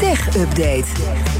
Tech Update.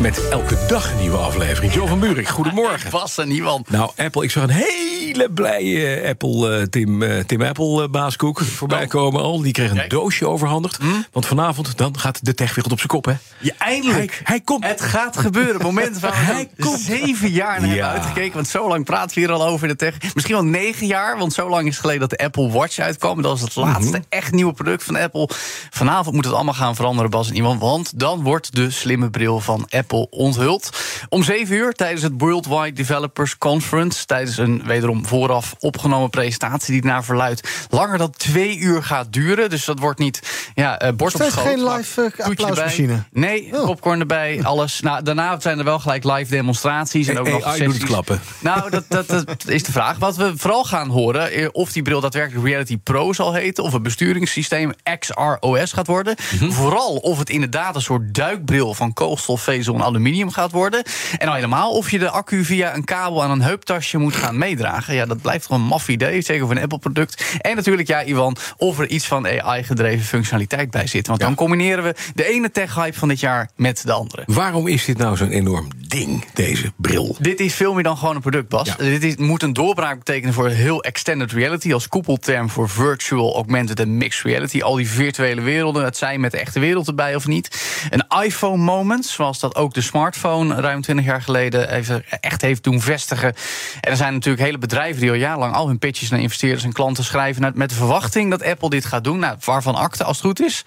Met elke dag een nieuwe aflevering. Jo van Buurik, goedemorgen. Was er niemand. Nou, Apple, ik zag een hele blije Apple, eh, Tim, eh, Tim Apple, eh, baaskoek, voorbij komen al. Die kreeg een doosje overhandigd. Want vanavond, dan gaat de techwereld op zijn kop, hè? Ja, eindelijk. Hij- hij komt. Het gaat gebeuren. Moment van Hij komt. zeven jaar naar Ja. hebben uitgekeken. Want zo lang praten we hier al over in de tech. Misschien wel negen jaar. Want zo lang is het geleden dat de Apple Watch uitkwam. Dat was het laatste Mhm. echt nieuwe product van Apple. Vanavond moet het allemaal gaan veranderen, Bas en iemand. Want dan wordt de slimme bril van Apple onthuld. Om zeven uur tijdens het Worldwide Developers Conference. Tijdens een wederom vooraf opgenomen presentatie die naar verluidt langer dan twee uur gaat duren. Dus dat wordt niet ja, eh op schoot. geen live, toetje applausmachine? Nee, Oh. popcorn erbij, alles. Nou, daarna zijn er wel gelijk live demonstraties. En ook Hey, nog AI doet het sessies. klappen. Nou, dat, dat, dat is de vraag. Wat we vooral gaan horen, eh, of die bril daadwerkelijk Reality Pro zal heten... of het besturingssysteem XROS gaat worden. Mhm. Vooral of het inderdaad een soort duikbril... van koolstof, vezel en aluminium gaat worden. En al helemaal of je de accu via een kabel aan een heuptasje moet gaan meedragen. Ja, dat blijft gewoon een maf idee, zeker voor een Apple-product. En natuurlijk, ja, Iwan, of er iets van AI-gedreven functionaliteit bij zit. Want dan combineren we de ene tech-hype van dit jaar met de andere. Waarom is dit nou zo'n enorm ding, deze bril? Dit is veel meer dan gewoon een product, Bas. Ja. Dit is, moet een doorbraak betekenen voor heel extended reality... als koepelterm voor virtual, augmented en mixed reality. Al die virtuele werelden, het zijn met de echte wereld erbij of niet. Een iPhone moment, zoals dat ook de smartphone... ruim 20 jaar geleden even echt heeft doen vestigen. En er zijn natuurlijk hele bedrijven die al jarenlang... al hun pitches naar investeerders en klanten schrijven... met- met de verwachting dat Apple dit gaat doen. Nou, waarvan akte, als het goed is.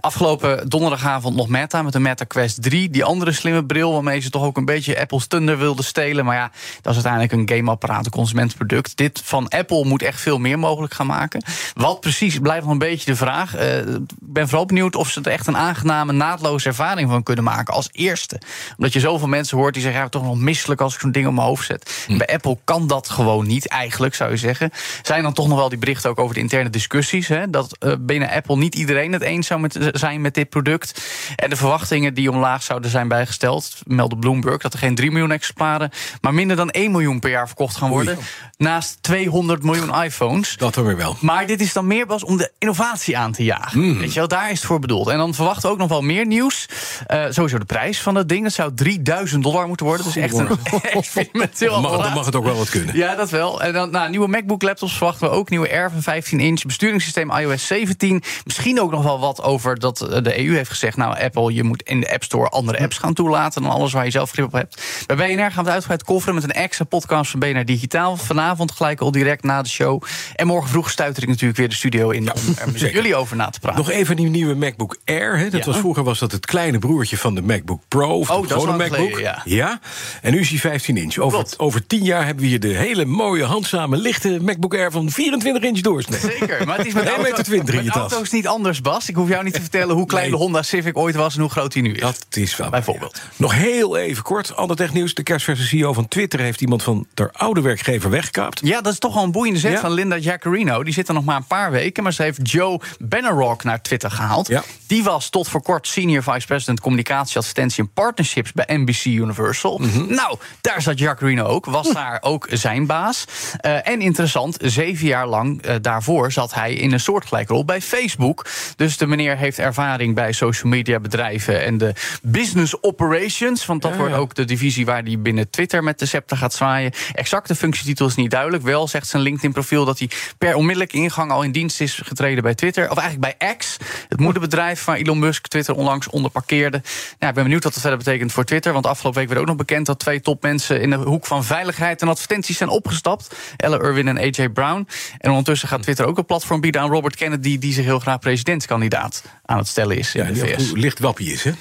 Afgelopen donderdagavond nog Meta met de Meta Quest 3. Die andere slimme bril waarmee ze toch ook een beetje Apple's thunder wilden stelen. Maar ja, dat is uiteindelijk een gameapparaat, een consumentenproduct. Dit van Apple moet echt veel meer mogelijk gaan maken. Wat precies blijft nog een beetje de vraag. Eh, Ik ben vooral benieuwd of ze er echt een aangename, naadloze ervaring van kunnen maken als eerste. Omdat je zoveel mensen hoort die zeggen: ja, toch nog misselijk als ik zo'n ding op mijn hoofd zet. Bij Apple kan dat gewoon niet, eigenlijk zou je zeggen. Zijn dan toch nog wel die berichten ook over de interne discussies? Hè? Dat eh, binnen Apple niet iedereen het eens zou met, zijn met dit product. En de verwachtingen die omlaag zouden zijn bijgesteld, meldde Bloomberg, dat er geen 3 miljoen exemplaren, maar minder dan 1 miljoen per jaar verkocht gaan worden. Naast 200 miljoen iPhones. Dat dan weer wel. Maar dit is dan meer pas om de innovatie aan te jagen. Weet je wel, daar is het voor bedoeld. En dan verwachten we ook nog wel meer nieuws. Eh, sowieso de prijs van dat ding. Dat zou 3000 dollar moeten worden. Dus echt een experimenteel mag, dan mag het ook wel wat kunnen. Ja, dat wel. En dan nou, nieuwe MacBook laptops verwachten we ook. Nieuwe Air van 15 inch. Besturingssysteem iOS 17. Misschien ook nog wel wat over dat eh, de EU heeft gezegd... nou, Apple, je moet in de App Store andere apps gaan toelaten... dan alles waar je zelf op hebt. Bij BNR gaan we het uitgebreid kofferen met een extra podcast van BNR Digitaal. Vanavond gelijk al direct na de show. En morgen vroeg stuiter ik natuurlijk weer de studio in... om er met jullie over na te praten. Nog even die nieuwe MacBook Air. Hè. Dat Ja. was, vroeger was dat het kleine broertje van de MacBook Pro. Of Oh, de dat is MacBook. geleden, ja. En nu is hij 15 inch. Over, over 10 jaar hebben we hier de hele mooie, handzame, lichte MacBook Air van 24 inch doorsnee. Zeker, maar het is met, 1,20 auto- in je met tas. auto's niet anders, Bas. Ik hoef jou niet te vertellen hoe klein Nee. de Honda Civic ooit was... en hoe groot hij nu is. Dat is wel. Bijvoorbeeld. Nog heel even kort. Ander technieuws. De kerstverse CEO van Twitter heeft iemand van haar oude werkgever weggekaapt. Ja, dat is toch wel een boeiende zet Ja. van Linda Jaccarino. Die zit er nog maar een paar weken, maar ze heeft Joe Bannerrock naar Twitter gehaald. Ja. Die was tot voor kort senior vice president communicatie, assistentie en partnerships bij NBC Universal. Mhm. Nou, daar zat Jaccarino ook, was daar ook zijn baas. Eh, en interessant, zeven jaar lang eh, daarvoor zat hij in een soortgelijke rol bij Facebook. Dus de meneer heeft ervaring bij social media bedrijven en de business operations. Want dat Ja, wordt. Ook de divisie waar hij binnen Twitter met de scepter gaat zwaaien. Exacte functietitel is niet duidelijk. Wel zegt zijn LinkedIn-profiel dat hij per onmiddellijke ingang al in dienst is getreden bij Twitter. Of eigenlijk bij X, het moederbedrijf waar Elon Musk Twitter onlangs onder parkeerde. Nou, ik ben benieuwd wat dat verder betekent voor Twitter. Want afgelopen week werd ook nog bekend dat twee topmensen in de hoek van veiligheid en advertenties zijn opgestapt. Ella Irwin en AJ Brown. En ondertussen gaat Twitter ook een platform bieden aan Robert Kennedy, die zich heel graag presidentskandidaat aan het stellen is in Ja, de VS. licht wappie is, hè?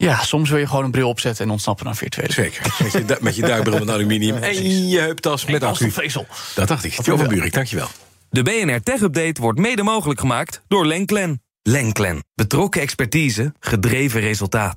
Ja, soms wil je gewoon een bril opzetten en ontsnappen naar virtuele. Zeker. Met je, met je duikbril met aluminium en je heuptas met accu. vezel. Dat dacht ik. Jo van Buurik, dankjewel. De BNR Tech Update wordt mede mogelijk gemaakt door Lenklen. Lenklen. Betrokken expertise, gedreven resultaat.